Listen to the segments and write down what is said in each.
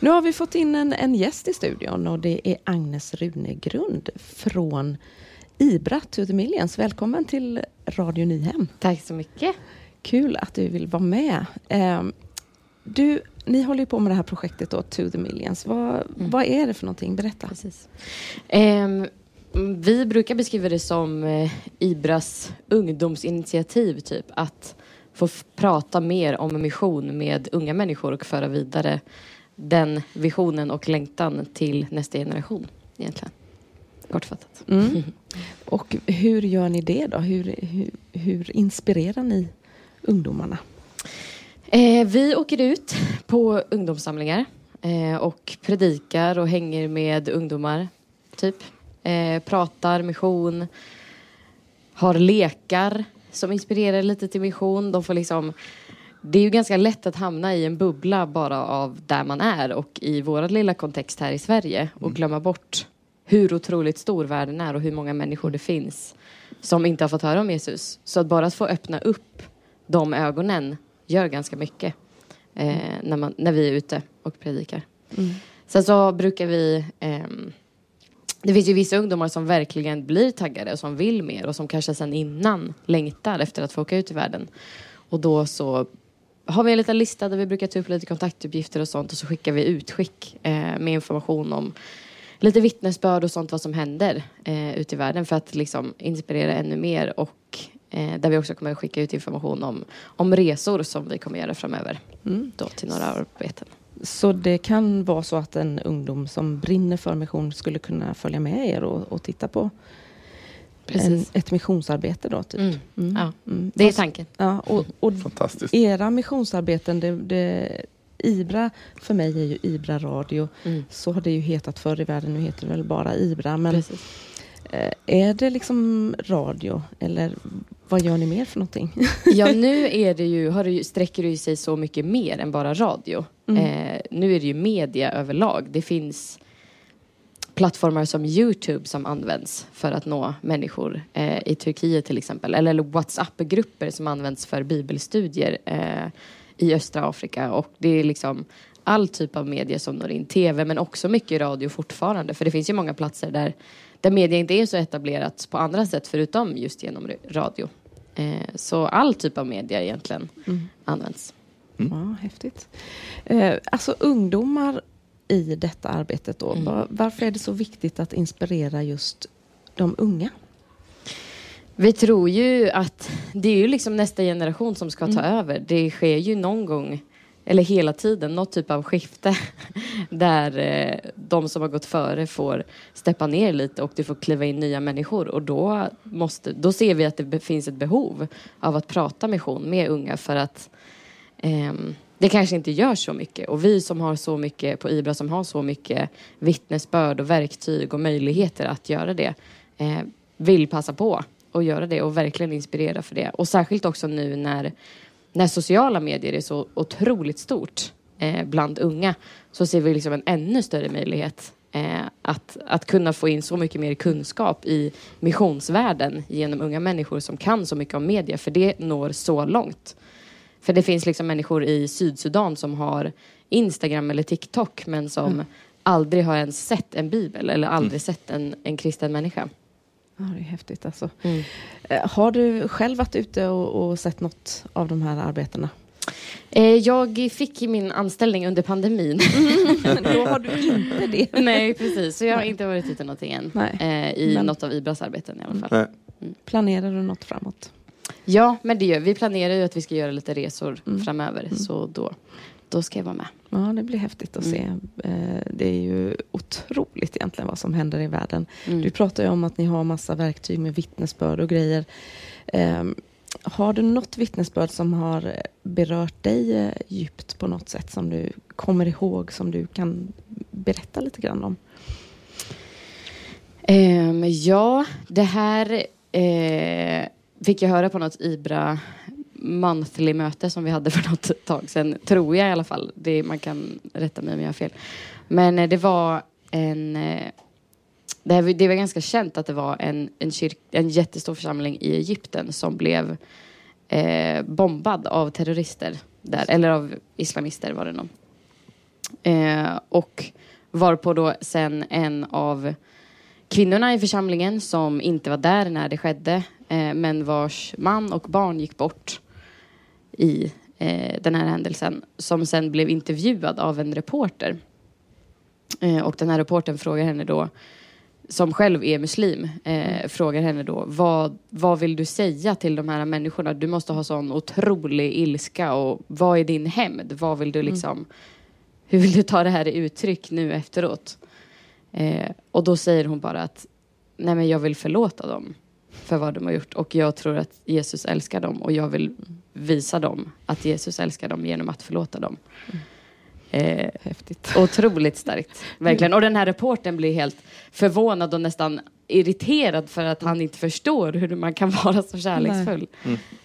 Nu har vi fått in en, en gäst i studion och det är Agnes Runegrund från Ibra to the Millions. Välkommen till Radio Nyhem. Tack så mycket. Kul att du vill vara med. Eh, du, ni håller ju på med det här projektet då, To the Millions. Vad, mm. vad är det för någonting? Berätta. Precis. Eh, vi brukar beskriva det som eh, Ibras ungdomsinitiativ, typ. Att få prata mer om mission med unga människor och föra vidare den visionen och längtan till nästa generation egentligen. Kortfattat. Mm. Och hur gör ni det då? Hur, hur, hur inspirerar ni ungdomarna? Eh, vi åker ut på ungdomssamlingar eh, och predikar och hänger med ungdomar, typ. Eh, pratar mission, har lekar som inspirerar lite till mission. De får liksom det är ju ganska lätt att hamna i en bubbla bara av där man är och i vår lilla kontext här i Sverige och mm. glömma bort hur otroligt stor världen är och hur många människor det finns som inte har fått höra om Jesus. Så att bara att få öppna upp de ögonen gör ganska mycket eh, när, man, när vi är ute och predikar. Mm. Sen så brukar vi eh, det finns ju vissa ungdomar som verkligen blir taggade och som vill mer och som kanske sedan innan längtar efter att få åka ut i världen. Och då så har vi en liten lista där vi brukar ta upp lite kontaktuppgifter och sånt och så skickar vi utskick eh, med information om lite vittnesbörd och sånt vad som händer eh, ute i världen för att liksom inspirera ännu mer och eh, där vi också kommer att skicka ut information om, om resor som vi kommer göra framöver mm. då till några arbeten. Så det kan vara så att en ungdom som brinner för mission skulle kunna följa med er och, och titta på en, ett missionsarbete då? Typ. Mm. Mm. Ja, mm. det är tanken. Ja, och, och Fantastiskt. Era missionsarbeten, det, det, Ibra för mig är ju Ibra radio. Mm. Så har det ju hetat förr i världen, nu heter det väl bara Ibra. Men Precis. Eh, är det liksom radio eller vad gör ni mer för någonting? ja, nu är det ju, har det ju, sträcker det ju sig så mycket mer än bara radio. Mm. Eh, nu är det ju media överlag. Det finns plattformar som Youtube som används för att nå människor eh, i Turkiet till exempel. Eller WhatsApp-grupper som används för bibelstudier eh, i östra Afrika. Och det är liksom all typ av media som når in. TV men också mycket radio fortfarande. För det finns ju många platser där, där media inte är så etablerat på andra sätt förutom just genom radio. Eh, så all typ av media egentligen mm. används. Mm. Ja, häftigt. Eh, alltså ungdomar i detta arbetet då. Mm. Varför är det så viktigt att inspirera just de unga? Vi tror ju att det är ju liksom nästa generation som ska ta mm. över. Det sker ju någon gång, eller hela tiden, något typ av skifte där eh, de som har gått före får steppa ner lite och det får kliva in nya människor. Och då, måste, då ser vi att det finns ett behov av att prata mission med unga för att eh, det kanske inte gör så mycket. Och vi som har så mycket på IBRA som har så mycket vittnesbörd och verktyg och möjligheter att göra det eh, vill passa på att göra det och verkligen inspirera för det. Och särskilt också nu när, när sociala medier är så otroligt stort eh, bland unga så ser vi liksom en ännu större möjlighet eh, att, att kunna få in så mycket mer kunskap i missionsvärlden genom unga människor som kan så mycket om media för det når så långt. För det finns liksom människor i Sydsudan som har Instagram eller TikTok men som mm. aldrig har ens sett en bibel eller aldrig mm. sett en, en kristen människa. Ja, det är häftigt alltså. Mm. Eh, har du själv varit ute och, och, sett något av de här arbetena? Eh, jag fick min anställning under pandemin. Mm, då har du inte det. Nej, precis. Så jag har inte varit ute någonting än. Eh, I Men... något av Ibras arbeten i alla fall. Mm. Planerar du något framåt? Ja, men det gör vi. planerar ju att vi ska göra lite resor mm. framöver. Mm. Så då, då ska jag vara med. Ja, det blir häftigt att mm. se. Eh, det är ju otroligt egentligen vad som händer i världen. Mm. Du pratar ju om att ni har massa verktyg med vittnesbörd och grejer. Ehm, har du något vittnesbörd som har berört dig eh, djupt på något sätt som du kommer ihåg som du kan berätta lite grann om? Um, ja, det här eh, fick jag höra på något Ibra monthly-möte som vi hade för något tag sedan, tror jag i alla fall. Det, man kan rätta mig om jag har fel. Men eh, det var en... Eh, det, här, det var ganska känt att det var en, en, kyrk, en jättestor församling i Egypten som blev eh, bombad av terrorister där, eller av islamister var det nog. Eh, och varpå då sen en av kvinnorna i församlingen som inte var där när det skedde eh, men vars man och barn gick bort i eh, den här händelsen som sen blev intervjuad av en reporter. Eh, och den här reportern frågar henne då som själv är muslim, eh, frågar henne då vad, vad vill du säga till de här människorna? Du måste ha sån otrolig ilska och vad är din hämnd? Vad vill du liksom, hur vill du ta det här i uttryck nu efteråt? Eh, och då säger hon bara att nej men jag vill förlåta dem för vad de har gjort och jag tror att Jesus älskar dem och jag vill visa dem att Jesus älskar dem genom att förlåta dem. Eh, Häftigt. Otroligt starkt, verkligen. Och den här reporten blir helt förvånad och nästan irriterad för att han inte förstår hur man kan vara så kärleksfull.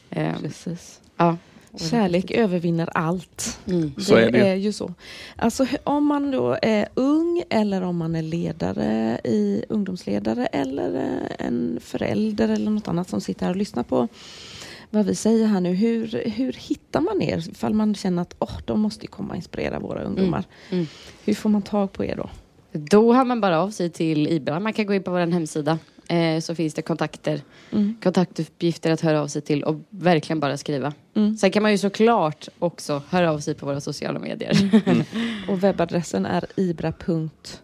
Eh, Precis. ja. Kärlek övervinner allt. Mm. Så är det ju. ju så. Alltså om man då är ung eller om man är ledare i ungdomsledare eller eh, en förälder eller något annat som sitter här och lyssnar på vad vi säger här nu. Hur, hur hittar man er ifall man känner att oh, de måste komma och inspirera våra ungdomar? Mm. Hur får man tag på er då? Då hör man bara av sig till IBRA. Man kan gå in på vår hemsida. Eh, så finns det kontakter, Mm. kontaktuppgifter att höra av sig till och verkligen bara skriva. Mm. Sen kan man ju såklart också höra av sig på våra sociala medier. Och webbadressen är ibra.se.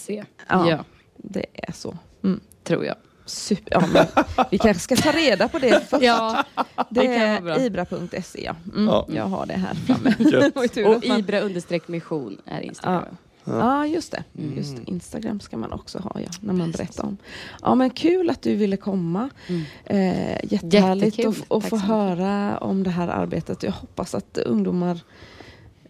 Se. Ja. Ja. Det är så. Mm. tror jag. Super, ja, men vi kanske ska ta reda på det först. Ja, det är ibra.se. Ja. Mm, Ja. Jag har det här framme. Ju tur och att man- Ibra understreck mission är Instagram. Ja, just det. Just det. Instagram ska man också ha, ja, när man berättar om. Ja, men kul att du ville komma. Mm. Eh, jättehärligt Jättekul. att, att få höra om det här arbetet. Jag hoppas att ungdomar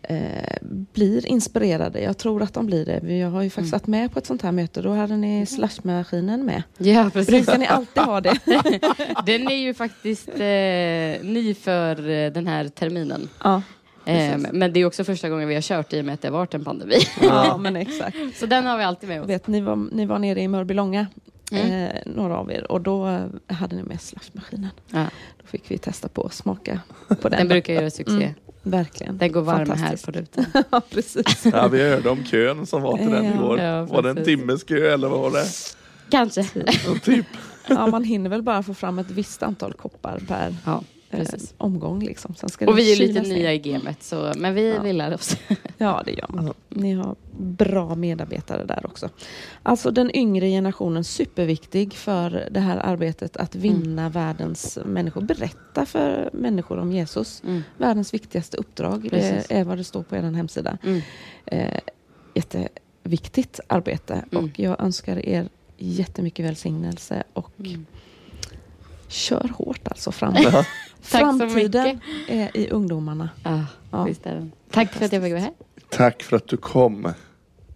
eh, blir inspirerade. Jag tror att de blir det. Vi har ju faktiskt Mm. varit med på ett sånt här möte. Då hade ni slashmaskinen med. Ja, precis. Brukar ni alltid ha det? Den är ju faktiskt eh, ny för eh, den här terminen. ja. Eh, Precis. men det är också första gången vi har kört i och med att det har varit en pandemi. ja, men exakt. Så den har vi alltid med oss. vet, ni, var, ni var nere i Mörbylånga, Mm. eh, några av er, och då eh, hade ni med slashmaskinen. Ja. Då fick vi testa på att smaka på den. Den brukar göra succé. Mm. Verkligen. Den går varm här på rutan. ja, precis. Ja, vi hörde om kön som var till den igår. ja, var det en timmes kö eller vad var det? Kanske. Typ. Ja, man hinner väl bara få fram ett visst antal koppar per Ja, precis. omgång. Liksom. Sen ska Och vi är lite nya i gamet, så, men vi Ja. vill oss. Ja, det gör man. Ni har bra medarbetare där också. Alltså den yngre generationen, superviktig för det här arbetet att vinna världens människor. Berätta för människor om Jesus. Mm. Världens viktigaste uppdrag, Precis. det är vad det står på er hemsida. Mm. Eh, jätteviktigt arbete Mm. och jag önskar er jättemycket välsignelse och Mm. kör hårt alltså fram. Ja. Framtiden är i ungdomarna. Ah, Ja. visst är den. Tack för att jag fick vara här. Tack för att du kom.